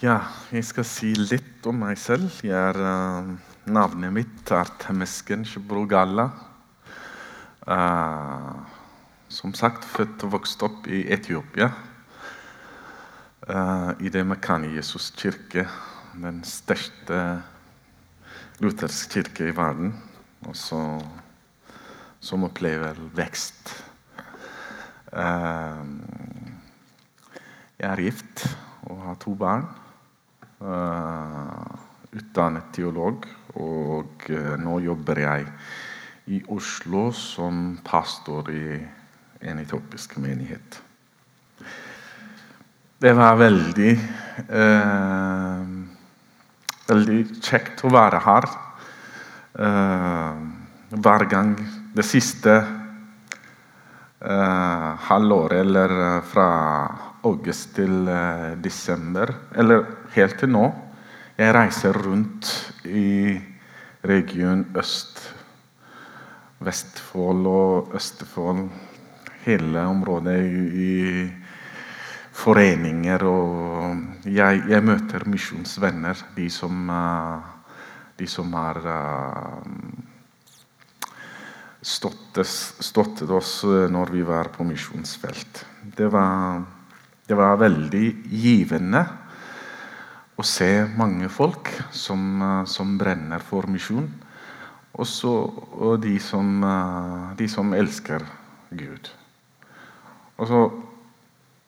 Ja, jeg skal si litt om meg selv. Er, uh, navnet mitt er Temesken Shibrogalla. Uh, som sagt født og vokst opp i Etiopia. Uh, I det Mekani Jesus kirke, den største lutherske kirke i verden. Også, som opplever vekst. jeg er gift og har to barn. Uh, utdannet teolog, og uh, nå jobber jeg i Oslo som pastor i en etiopisk menighet. Det var veldig uh, Veldig kjekt å være her. hver gang det siste halvåret, eller fra august til desember, eller helt til nå. Jeg reiser rundt i region Øst, Vestfold og Østfold. Hele området i, foreninger. Og jeg, jeg møter misjonsvenner, de som, de som har uh, støttet oss når vi var på misjonsfelt. Det var, det var veldig givende å se mange folk som, eh, som brenner for misjon. Også, og de som, eh, de som elsker Gud. Og så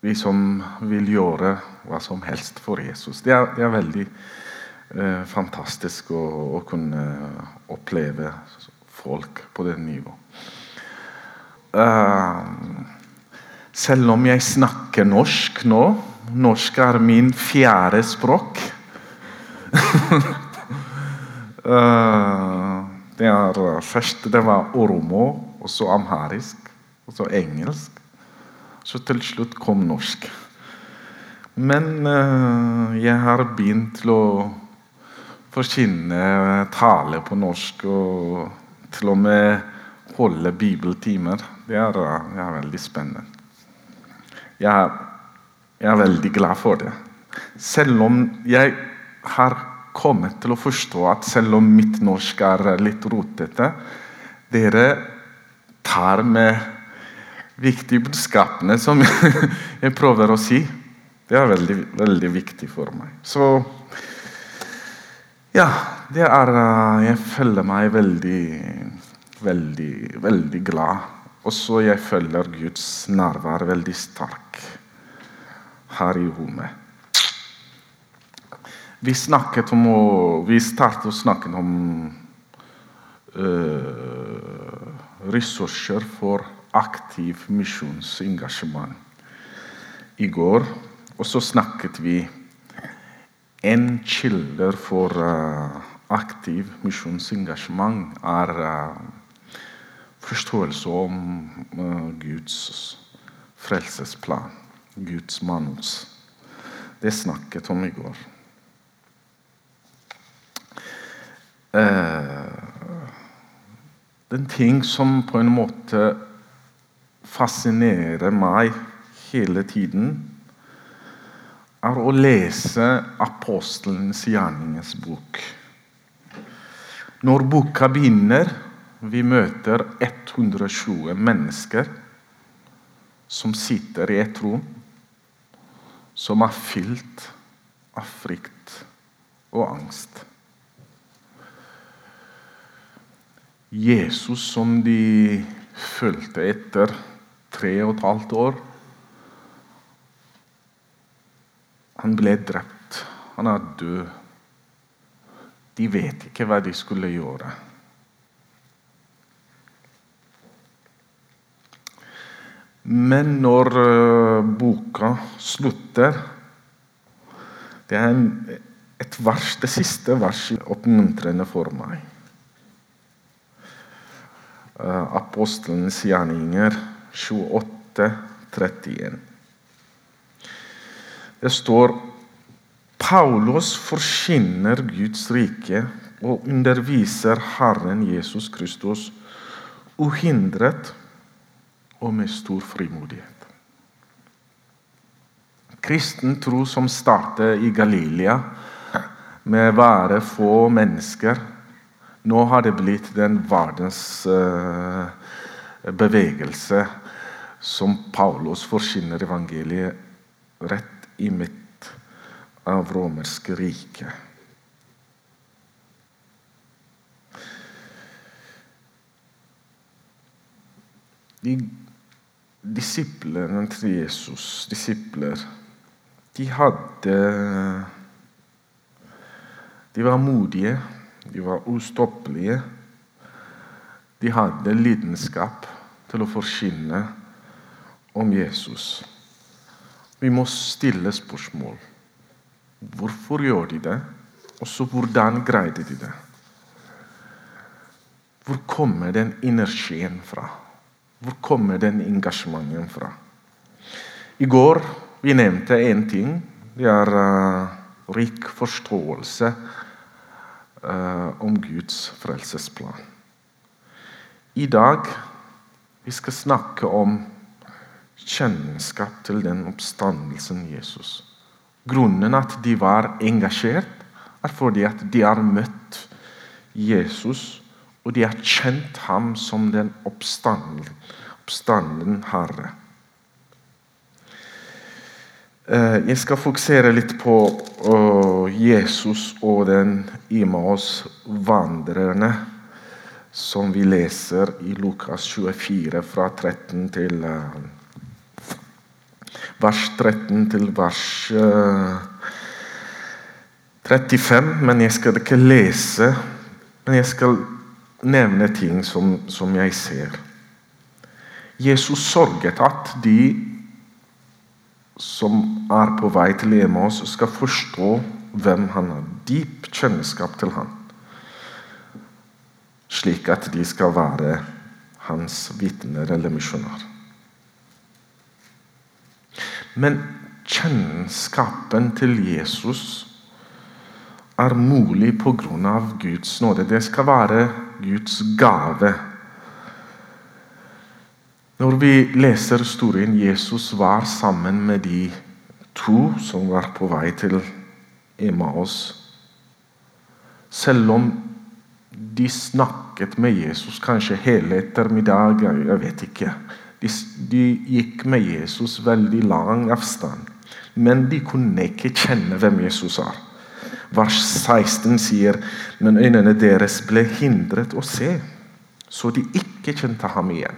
de som vil gjøre hva som helst for Jesus. Det er, det er veldig eh, fantastisk å, å, kunne oppleve folk på det nivået. Uh, selv om jeg snakker norsk nå Norsk er min fjerde språk. uh, det er eh, Først det var oromo, og så amharisk, og så engelsk. Så til slutt kom norsk. Men uh, jeg har begynt til å forkynne tale på norsk og til og med holde bibeltimer. Det er, det er veldig spennende. Jeg jeg er veldig glad for det. Selv om jeg har kommet til å forstå at selv om mitt norsk er litt rotete Dere tar med viktige budskapene som jeg prøver å si. Det er veldig, veldig viktig for meg. Så ja, det er Jeg føler meg veldig, veldig, veldig glad. Også jeg føler Guds nærvær veldig sterk her i rommet. Vi snakket om å, vi startet å snakke om uh, ressurser for aktiv misjonsengasjement i går. Og så snakket vi en kilde for uh, aktiv misjonsengasjement er uh, forståelse om Guds frelsesplan. Guds manus. Det snakket om i går. Eh, den ting som på en måte fascinerer meg hele tiden, er å lese apostelens gjerningens bok. Når boka begynner, vi møter 120 mennesker som sitter i et rom som er fylt av frykt og angst. Jesus som de fulgte etter tre og et halvt år Han ble drept. Han er død. De vet ikke hva de skulle gjøre. Men når uh, boka slutter Det er et vers, det siste verset oppmuntrende for meg. Uh, Apostelens gjerninger 28, 31. Det står Paulus forkynner Guds rike og underviser Herren Jesus Kristus uhindret og med stor frimodighet. Kristen tro som startet i Galilea med bare få mennesker. Nå har det blitt den verdens uh, bevegelse som Paulus forkynner evangeliet rett i midt av romerske riket. De disiplene til Jesus, disipler, de hadde De var modige, de var ustoppelige. De hadde lidenskap til å forkynne om Jesus. Vi må stille spørsmål. Hvorfor gjør de det? Og så hvordan greide de det? Hvor kommer den energien fra? Hvor kommer den engasjementen fra? I går vi nevnte én ting. Det er uh, rik forståelse uh, om Guds frelsesplan. I dag vi skal snakke om kjennskap til den oppstandelsen Jesus. Grunnen at de var engasjert, er fordi at de har møtt Jesus og de har kjent ham som den oppstanden, oppstanden Herre. Eh, jeg skal fokusere litt på Jesus og den Imaus-vandrerne som vi leser i Lukas 24, fra 13 til eh, vers 13 til vers 35. Eh, men jeg skal ikke lese. Men jeg skal nevne ting som, som jeg ser. Jesus sørget at de som er på vei til Emos, skal forstå hvem han har. Dyp kjennskap til han. Slik at de skal være hans vitner eller misjonær. Men kjennskapen til Jesus er mulig pga. Guds nåde. Det skal være Guds gave. Når vi leser historien Jesus var sammen med de to som var på vei til Emmaus Selv om de snakket med Jesus kanskje hele ettermiddag, jeg vet ikke de, de gikk med Jesus veldig lang avstand. Men de kunne ikke kjenne hvem Jesus er. Vers 16 sier men øynene deres ble hindret å se, så de ikke kjente ham igjen.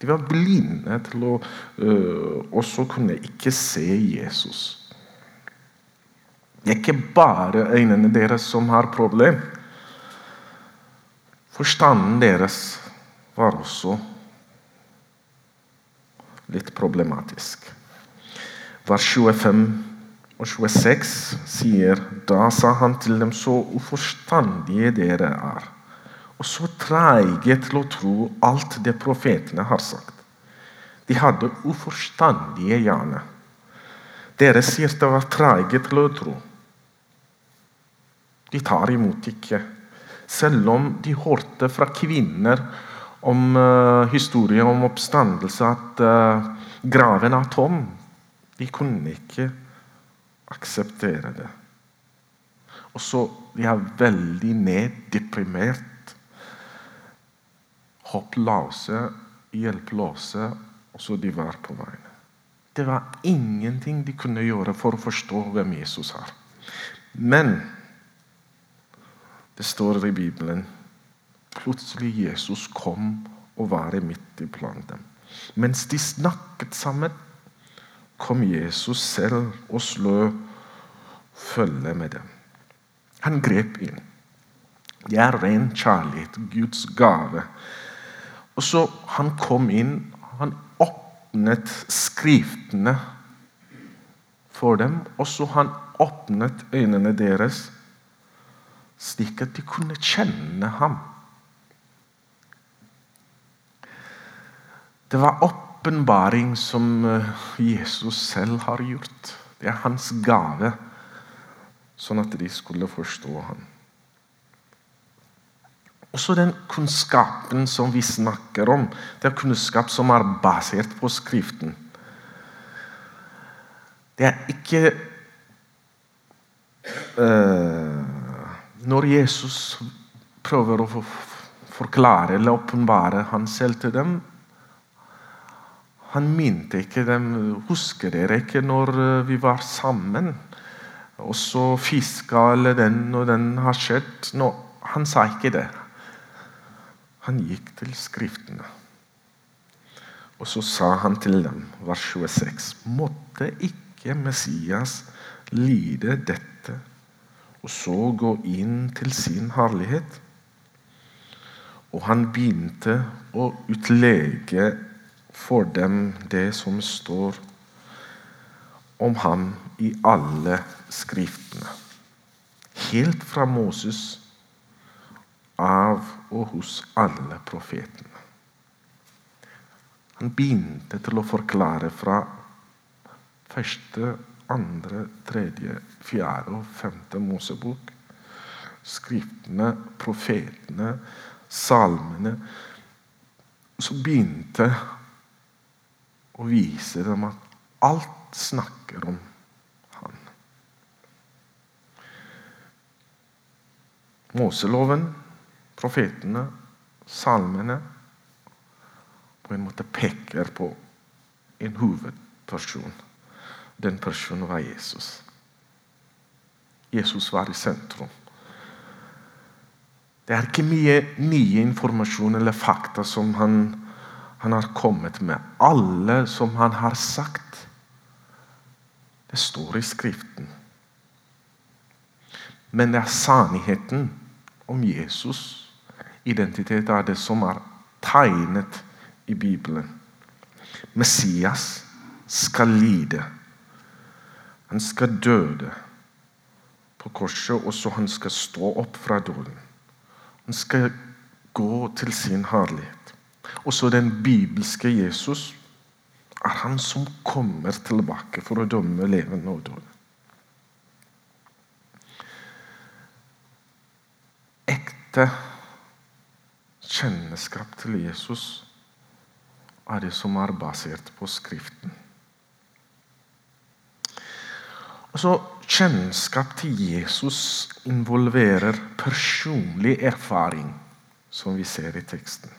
De var blinde til å øh, også kunne ikke se Jesus. Det er ikke bare øynene deres som har problem. Forstanden deres var også litt problematisk. Vers 25 og 26 sier Da sa han til dem, så uforstandige dere er, og så treige til å tro alt det profetene har sagt. De hadde uforstandige hjerner. Dere sier det var treige til å tro. De tar imot ikke. Selv om de hørte fra kvinner om uh, historien om oppstandelse at uh, graven er tom. De kunne ikke akseptere det. Og så de er veldig neddeprimert. Håpløse, hjelpeløse, og så de var på veien. Det var ingenting de kunne gjøre for å forstå hvem Jesus er. Men det står i Bibelen plutselig Jesus kom og var midt iblant dem. Mens de snakket sammen, kom Jesus selv og slå følge med dem. Han grep inn. Det er ren kjærlighet, Guds gave. Og så Han kom inn, han åpnet skriftene for dem, og så han åpnet øynene deres, slik at de kunne kjenne ham. Det var åpenbaring som eh, Jesus selv har gjort. Det er hans gave, sånn at de skulle forstå ham. Også den kunnskapen som vi snakker om, det er kunnskap som er basert på Skriften. Det er ikke uh, Når Jesus prøver å forklare eller åpenbare han selv til dem Han minte ikke dem Husker dere ikke når eh, vi var sammen? Og så fiska eller den og den har skjedd? No, han sa ikke det. Han gikk til Skriftene. Og så sa han til dem, vers 26.: Måtte ikke Messias lide dette, og så gå inn til sin herlighet? Og han begynte å utlege for dem det som står om ham i alle skriftene. Helt fra Moses av og hos alle profetene. Han begynte til å forklare fra første, andre, tredje, fjerde og femte Mosebok. Skriftene, profetene, salmene. Så begynte å vise dem at alt snakker om han. Moseloven, profetene, salmene på en måte peker på en hovedperson. Den personen var Jesus. Jesus var i sentrum. Det er ikke mye ny informasjon eller fakta som han, han har kommet med. Alle som han har sagt, det står i Skriften. Men det er sannheten om Jesus' identitet er det som er tegnet i Bibelen. Messias skal lide. Han skal døde på korset, og så han skal stå opp fra døden. Han skal gå til sin herlighet. Og så den bibelske Jesus er han som kommer tilbake for å dømme levende og døde. Ekte kjennskap til Jesus er det som er basert på Skriften. Altså, Kjennskap til Jesus involverer personlig erfaring, som vi ser i teksten.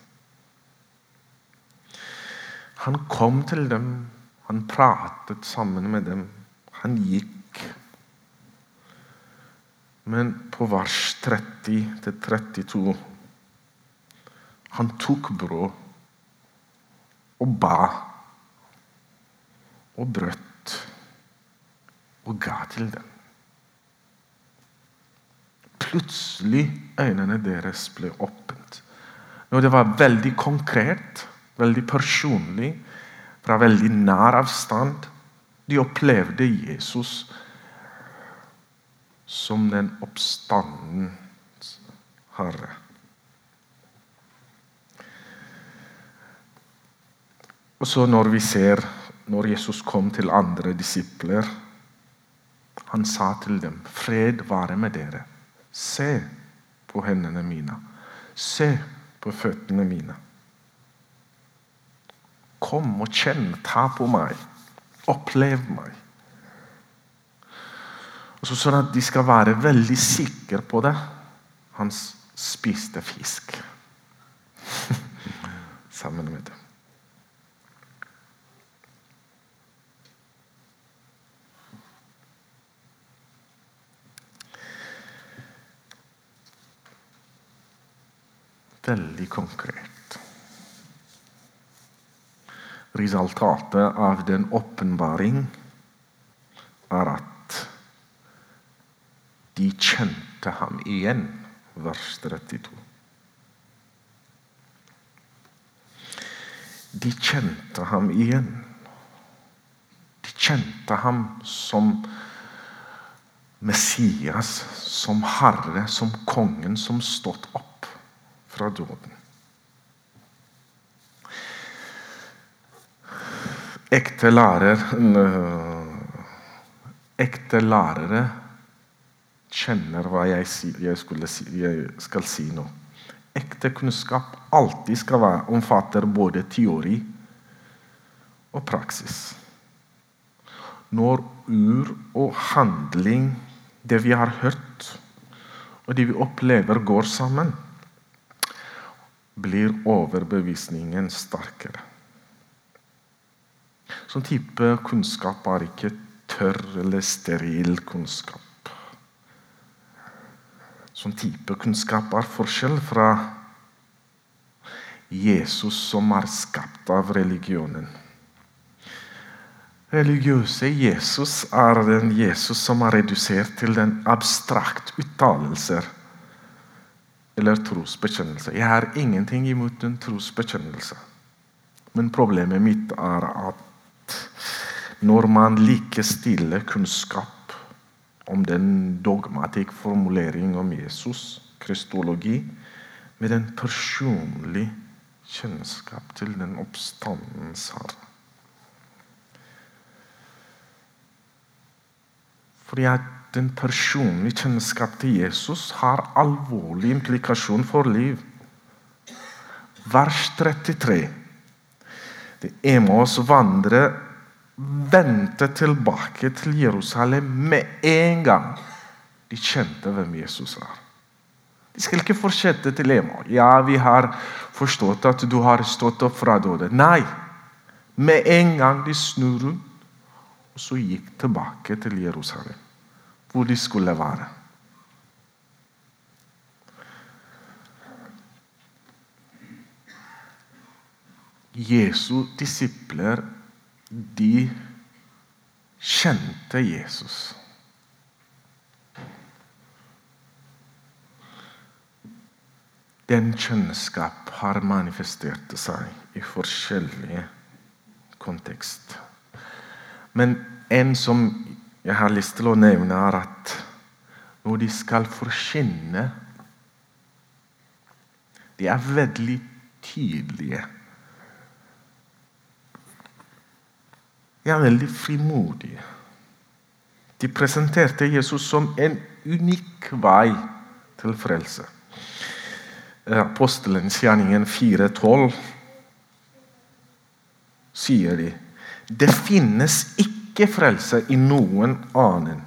Han kom til dem, han pratet sammen med dem, han gikk. Men på vers 30-32 Han tok brød og ba og brøt og ga til dem. Plutselig øynene deres ble åpent. Når det var veldig konkret, veldig personlig, fra veldig nær avstand. De opplevde Jesus som den oppstandens herre. Og så når vi ser når Jesus kom til andre disipler Han sa til dem, 'Fred være med dere. Se på hendene mine. Se på føttene mine.' Kom og kjenn, ta på meg. Opplev meg. Og så Sånn at de skal være veldig sikre på det. Han spiste fisk sammen med dem. veldig konkret. Resultatet av den åpenbaring er at de kjente ham igjen, vers 32. De kjente ham igjen. De kjente ham som Messias, som Herre, som kongen som stått opp fra dåden. Ekte lærer Ekte lærere kjenner hva jeg, jeg, si, jeg, skal si nå. Ekte kunnskap alltid skal være, omfatter både teori og praksis. Når ur og handling, det vi har hørt, og det vi opplever, går sammen, blir overbevisningen sterkere. Sånn type kunnskap er ikke tørr eller steril kunnskap. Sånn type kunnskap er forskjell fra Jesus som er skapt av religionen. Religiøse Jesus er den Jesus som er redusert til den abstrakt uttalelser eller trosbekjennelse. Jeg har ingenting imot en trosbekjennelse. Men problemet mitt er at når man likestiller kunnskap om den dogmatikk formulering om Jesus, kristologi, med en personlig kjennskap til den oppstandens herre. Fordi at den personlige kjennskap til Jesus har alvorlig implikasjon for liv. Vers 33. De Emos-vandrere vendte tilbake til Jerusalem med en gang de kjente hvem Jesus er. De skal ikke fortsette til Emo. Ja, vi har forstått at du har stått opp fra døde. Nei. Med en gang de snur rundt, og så gikk tilbake til Jerusalem, hvor de skulle være. Jesu disipler, de kjente Jesus. Den kjønnskap har manifestert seg i forskjellige kontekst. Men en som jeg har lyst til å nevne, er at når de skal forkynne De er veldig tydelige. Er veldig frimodige. De presenterte Jesus som en unik vei til frelse. Apostelens gjerningen 4.12 sier de det finnes ikke frelse i noen annen.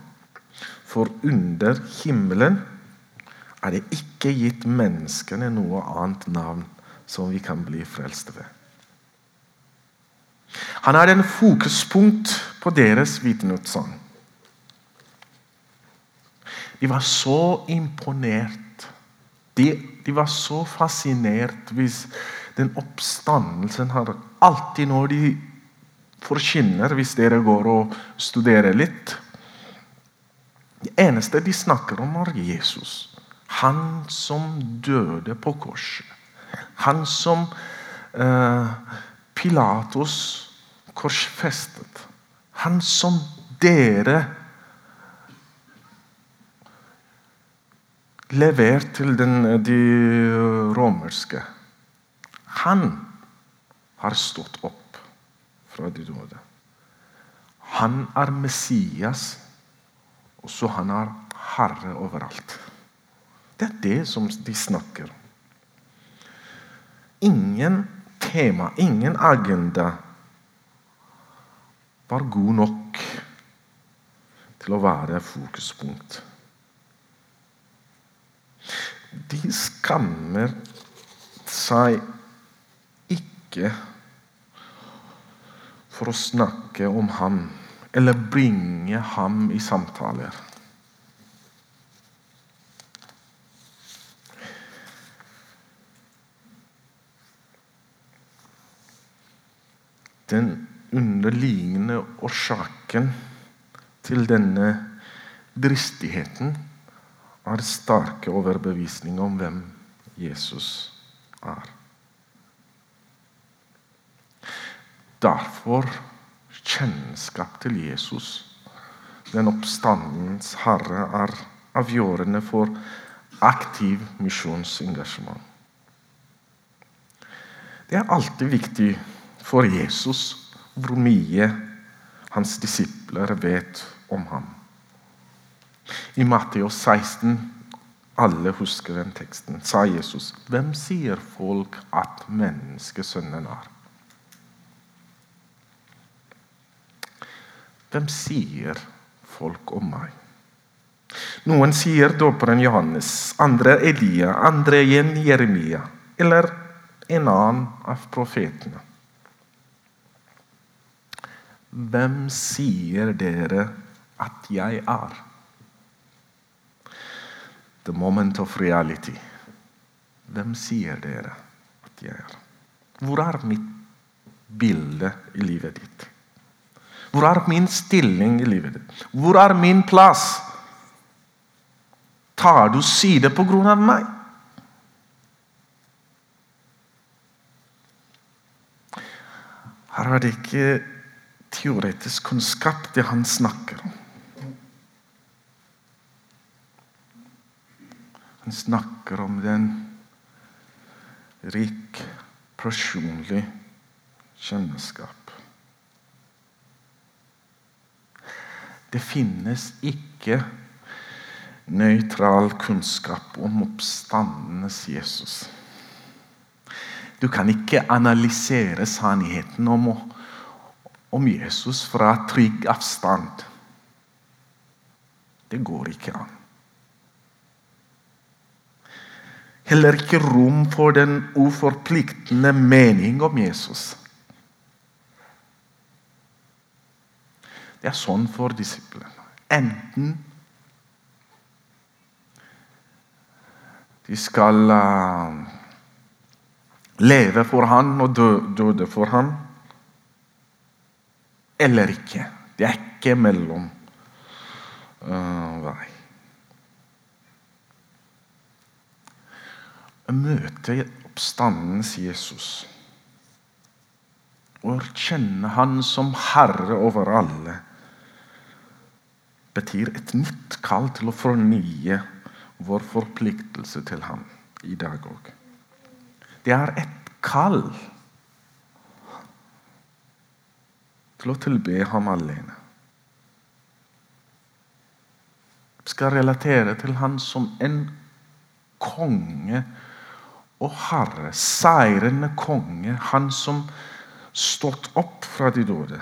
For under himmelen er det ikke gitt menneskene noe annet navn som vi kan bli frelst ved. Han er en fokuspunkt på deres vitneutsagn. De var så imponert. De, de, var så fascinert hvis den oppstandelsen har Alltid når de forkynner, hvis dere går og studerer litt Det eneste de snakker om, er Jesus. Han som døde på korset. Han som uh, Pilatos korsfestet. Han som dere leverte til den, de romerske. Han har stått opp fra de døde. Han er Messias, og så han er herre overalt. Det er det som de snakker om. Ingen tema, ingen agenda var god nok til å være fokuspunkt. De skammer seg ikke for å snakke om ham eller bringe ham i samtaler. Den underliggende årsaken til denne dristigheten er sterke overbevisninger om hvem Jesus er. Derfor kjennskap til Jesus, den oppstandens herre, er avgjørende for aktiv misjonsengasjement. Det er alltid viktig for Jesus hvor mye hans disipler vet om ham. I Matteus 16, alle husker den teksten, sa Jesus, 'Hvem sier folk at menneskesønnen er?' Hvem sier folk om meg. Noen sier dåperen Johannes, andre Elia, andre igjen Jeremia eller en annen av profetene. Hvem sier dere at jeg er? The moment of reality. Hvem sier dere at jeg er? Hvor er mitt bilde i livet ditt? Hvor er min stilling i livet ditt? Hvor er min plass? Tar du side på grunn av meg? Her er det ikke teoretisk kunnskap det han snakker om. Han snakker om den rik, personlig kjennskap. Det finnes ikke nøytral kunnskap om oppstandenes Jesus. Du kan ikke analysere sannheten om, om Jesus fra trygg avstand. Det går ikke an. Heller ikke rom for den uforpliktende mening om Jesus. Det er sånn for disiplene. Enten de skal uh, leve for han og døde for han, eller ikke. Det er ikke mellom uh, vei. Møte oppstandens Jesus og kjenne Han som Herre over alle betyr et nytt kall til å fornye vår forpliktelse til ham i dag òg. Det er et kall til å tilbe ham alene. Vi skal relatere til han som en konge og herre, seirende konge, han som stått opp fra de døde.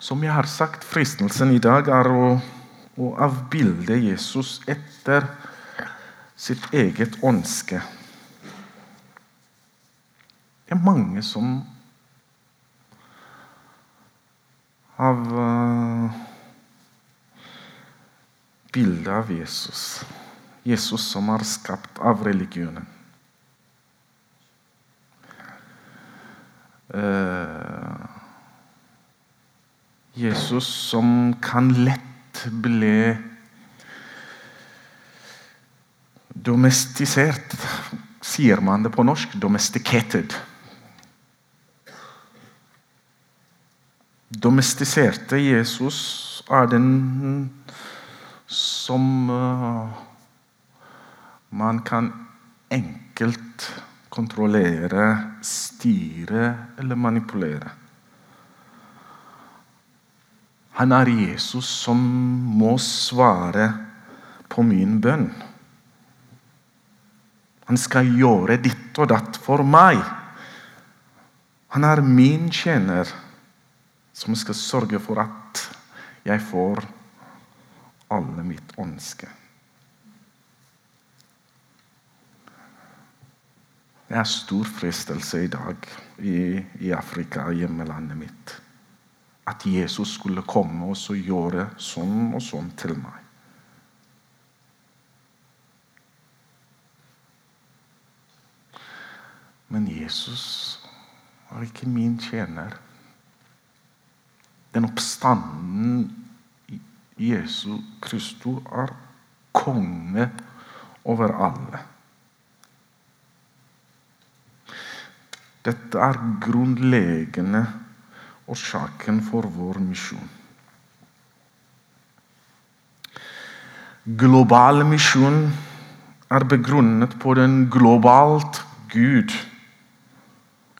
Som jeg har sagt, fristelsen i dag er å, å avbilde Jesus etter sitt eget ønske. Det er mange som har uh, bilde av Jesus. Jesus som er skapt av religionen. Uh, Jesus som kan lett bli domestisert. Sier man det på norsk? Domesticated. Domestiserte Jesus er den som uh, man kan enkelt kontrollere, styre eller manipulere. Han er Jesus som må svare på min bønn. Han skal gjøre ditt og datt for meg. Han er min tjener som skal sørge for at jeg får alle mitt ønske. Det er stor fristelse i dag i, i Afrika, hjemmelandet mitt. At Jesus skulle komme og så gjøre sånn og sånn til meg. Men Jesus var ikke min tjener. Den oppstanden Jesu Kristus er konge over alle. Dette er grunnleggende årsaken for vår misjon. Global misjon er begrunnet på den globalt Gud,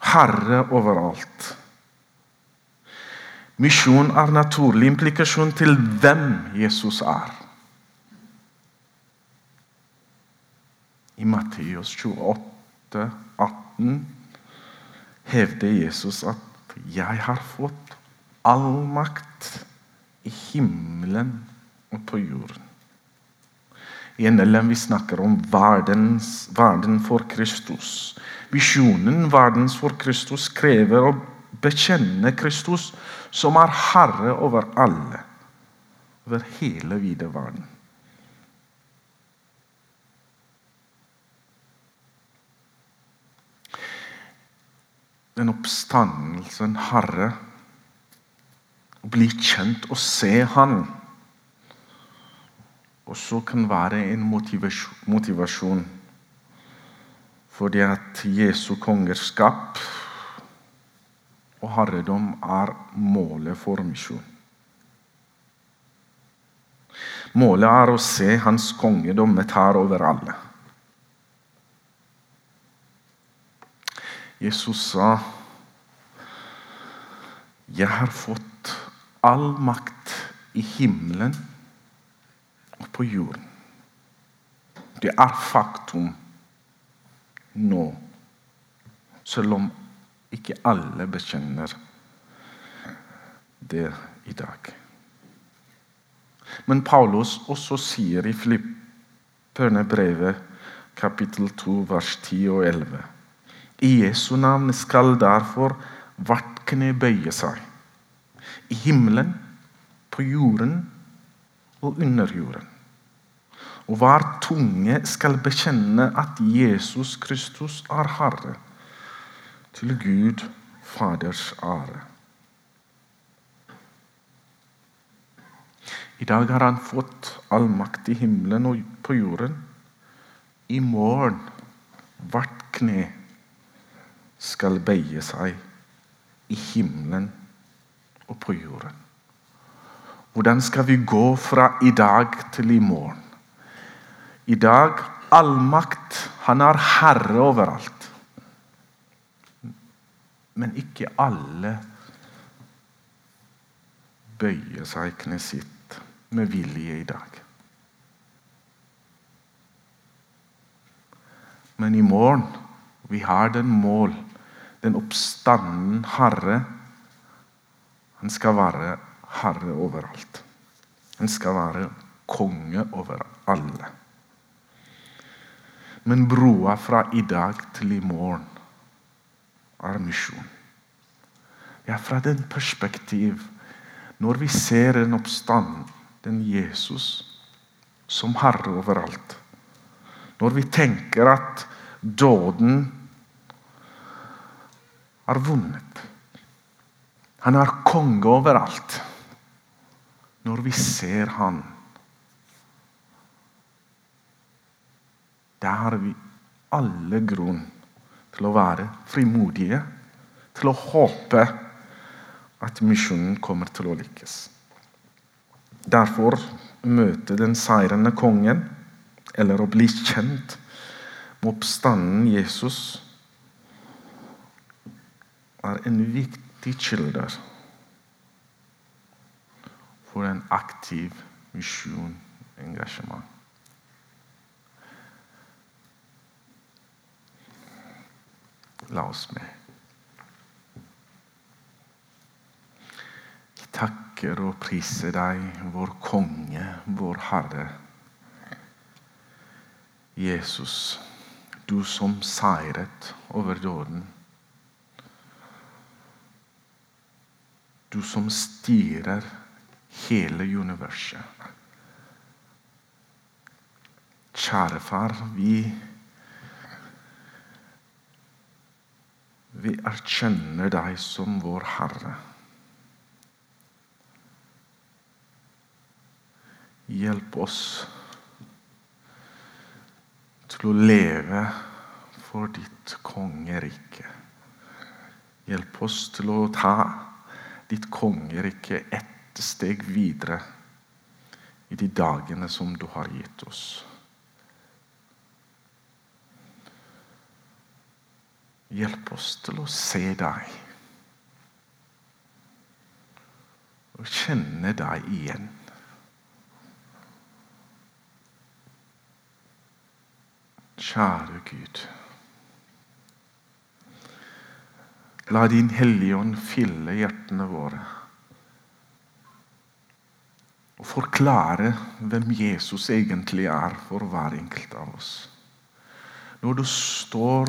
Herre overalt. Misjon er naturlig implikasjon til hvem Jesus er. I Matteus 28, 18 hevder Jesus at 'jeg har fått all makt i himmelen og på jorden. I NLM vi snakker om verdens, verden for Kristus. Visjonen verdens for Kristus krever å bekjenne Kristus som er herre over alle. Over hele vide verden. Den oppstandelsen, Herre, å bli kjent og se Han også kan være en motivasjon, motivasjon fordi at Jesu kongerskap og herredom er målet for misjon. Målet er å se hans kongedomme her over alle. Jesus sa, 'Jeg har fått all makt i himmelen og på jorden'. Det er faktum nå, selv om ikke alle bekjenner det i dag. Men Paulus også sier i Filipperne brevet kapittel 2 vers 10 og 11 I Jesu navn skal derfor hvert kne bøye seg. I himmelen, på jorden og under jorden. Og hver tunge skal bekjenne at Jesus Kristus er Herre, til Gud Faders ære. I dag har han fått all makt i himmelen og på jorden. I morgen hvert kne skal beie seg i himmelen og på jorden. Hvordan skal vi gå fra i dag til i morgen? I dag allmakt. Han er herre overalt. Men ikke alle bøyer seg knesitt med vilje i dag. Men i morgen vi har den mål, den oppstanden Herre. Han skal være herre overalt. Han skal være konge over alle. Men broa fra i dag til i morgen er misjon. Ja, fra den perspektiv, når vi ser en oppstand, den Jesus som herre overalt Når vi tenker at dåden er vunnet Han er konge overalt. Når vi ser han Da har vi alle grunn til å være frimodige, til å håpe at misjonen kommer til å lykkes. Derfor møte den seirende kongen, eller å bli kjent med oppstanden Jesus, er en viktig kilde for en aktiv misjonengasjement. La oss med. Vi takker og priser deg, vår konge, vår Herre. Jesus, du som seiret over døden. Du som styrer hele universet. Kjære far, vi Vi erkjenner deg som vår Herre. Hjelp oss til å leve for ditt kongerike. Hjelp oss til å ta ditt kongerike ett steg videre i de dagene som du har gitt oss. Hjelp oss til å se deg. Og kjenne deg igjen. Kjære Gud. La din Hellige Ånd fylle hjertene våre. og forklare hvem Jesus egentlig er for hver enkelt av oss. Når du står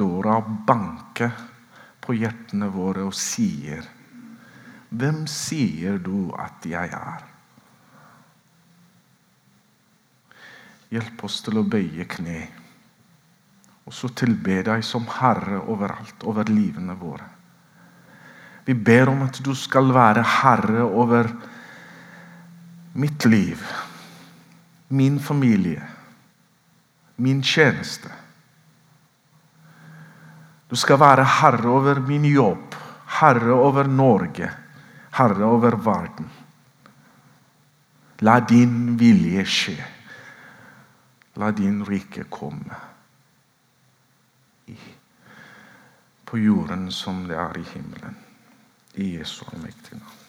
og banker på hjertene våre og sier Hvem sier du at jeg er? Hjelp oss til å bøye kne og så tilbe deg som Herre overalt, over livene våre. Vi ber om at du skal være herre over mitt liv, min familie, min tjeneste. Du skal være herre over min jobb, herre over Norge, herre over verden. La din vilje skje. La din rike komme. På jorden som det er i himmelen. I Jesu allmektige navn.